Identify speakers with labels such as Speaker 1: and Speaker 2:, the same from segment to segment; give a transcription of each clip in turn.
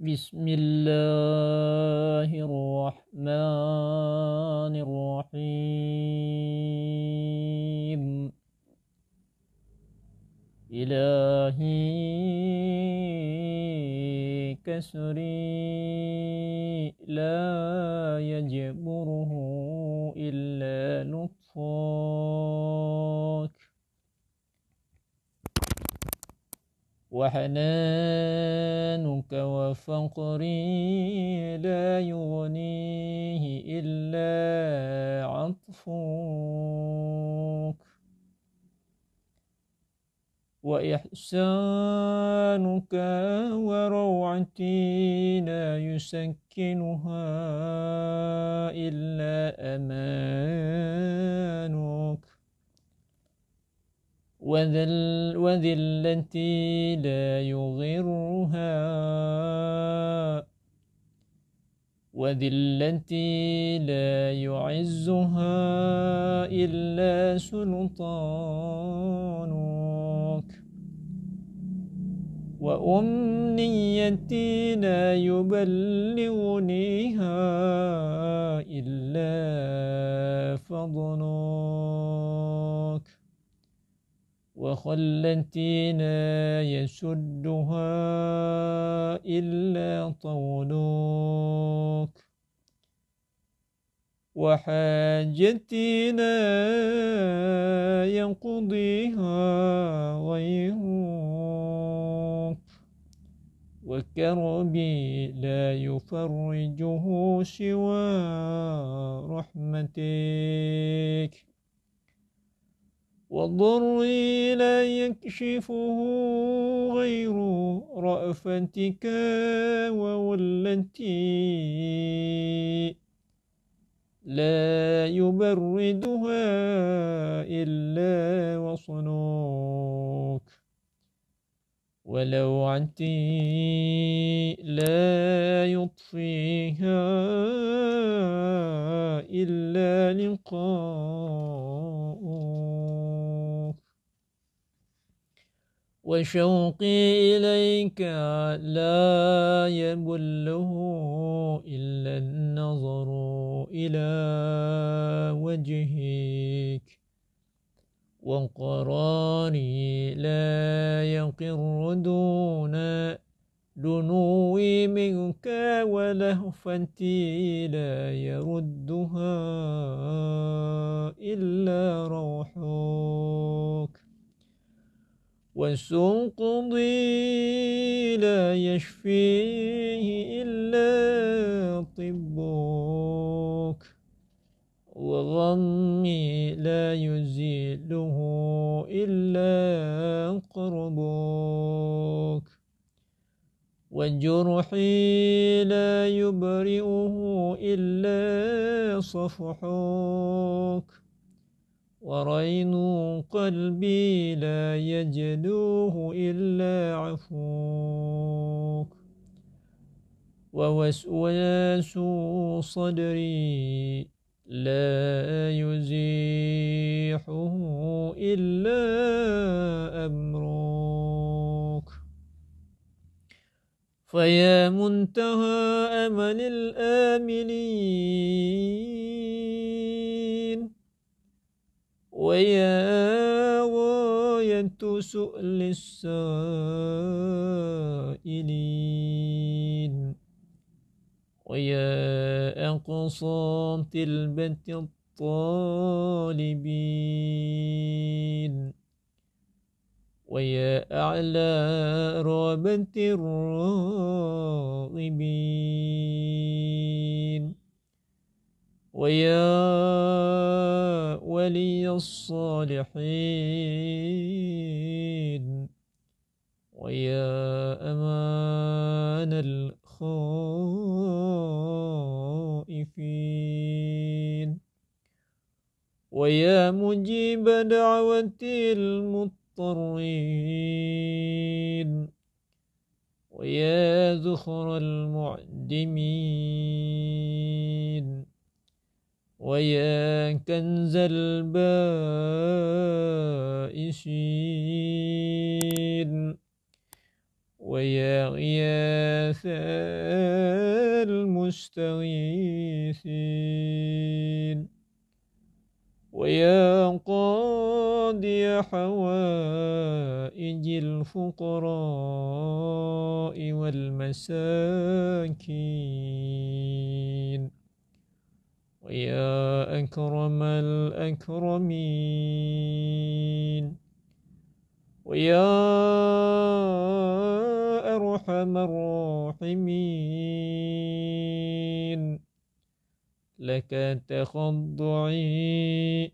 Speaker 1: بسم الله الرحمن الرحيم. إلهي كسري لا يجبره إلا لطفك وحنانك وفقري لا يغنيه إلا عطفك. وإحسانك وروعتي لا يسكنها إلا أمانك وذل وذلتي لا يغرها. وذلتي لا يعزها إلا سلطانك. وأمنيتي لا يبلغنيها إلا فضلك. وخلتي لا يسدها إلا طولك. وحاجتي لا يقضيها غيرك. وكربي لا يفرجه سوى رحمتك. وضري لا يكشفه غير رأفتك وولتي لا يبردها إلا وصنوك ولو عنتي لا يطفيها إلا لقاؤك وشوقي إليك لا يبله إلا النظر إلى وجهك وقراري لا يقر دون دنوي منك ولهفتي لا يردها إلا روحك وسقضي لا يشفيه إلا طبك وغمي لا يزيله إلا قربك وجرحي لا يبرئه إلا صفحك ورين قلبي لا يجدوه إلا عفوك ووسواس صدري لا يزيحه إلا أمرك فيا منتهى أمل الآملين ويا غاية سؤل السائلين ويا أقصى تلبة الطالبين. ويا أعلى رابة الراغبين. ويا ولي الصالحين. ويا أمان الخائفين. ويا مجيب دعوة المضطرين. ويا ذخر المعدمين. ويا كنز البائسين ويا غياث المستغيثين ويا قاضي حوائج الفقراء والمساكين ويا أكرم الأكرمين. ويا أرحم الراحمين. لك تخضعي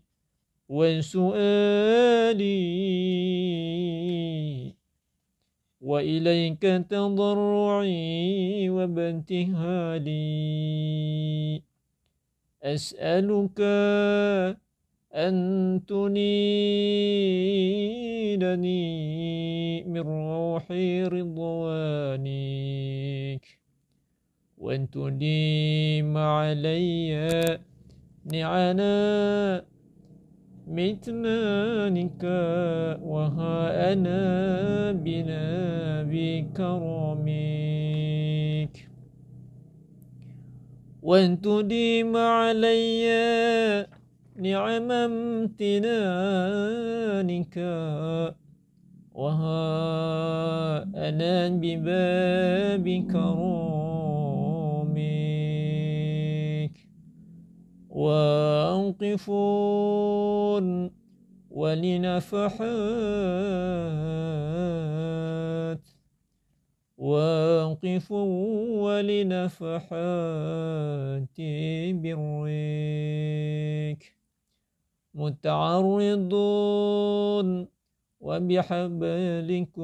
Speaker 1: وسؤالي. وإليك تضرعي وابتهالي أسألك أن تنيلني من روح رضوانك وأن تديم علي نعنا متنانك وها أنا بنا بكرمك. وأن تديم علي نعم امتنانك. وها أنا بباب كرامك وأنقفون ولنفحات. واقف ولنفحات بريك متعرضون وبحبلكم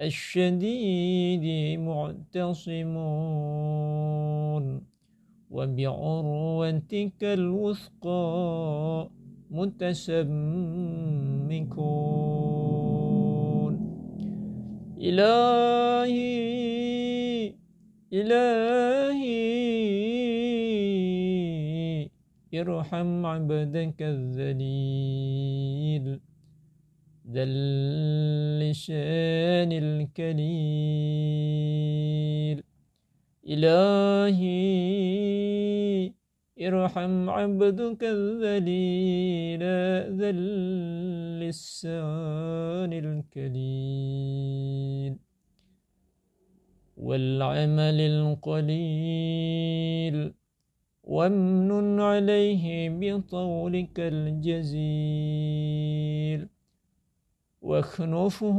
Speaker 1: الشديد معتصمون وبعروتك الوثقى متسمكون إلهي إلهي ارحم عبدك الذليل ذا اللسان الكليل. إلهي ارحم عبدك الذليل ذا اللسان الكليل والعمل القليل وامن عليه بطولك الجزيل واخنفه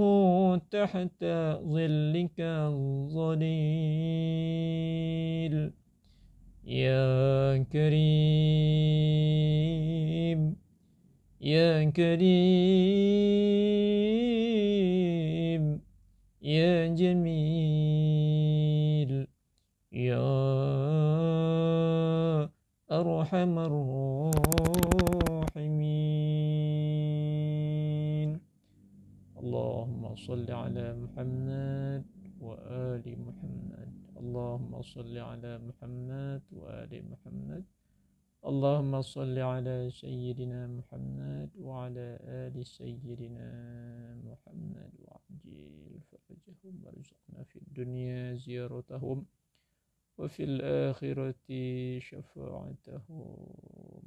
Speaker 1: تحت ظلك الظليل كريم. يا كريم. يا جميل. يا أرحم الراحمين. اللهم صل على محمد وآل محمد. اللهم صل على محمد وآل محمد. اللهم صل على سيدنا محمد وعلى آل سيدنا محمد وعجل فرجهم وارزقنا في الدنيا زيارتهم وفي الآخرة شفاعتهم.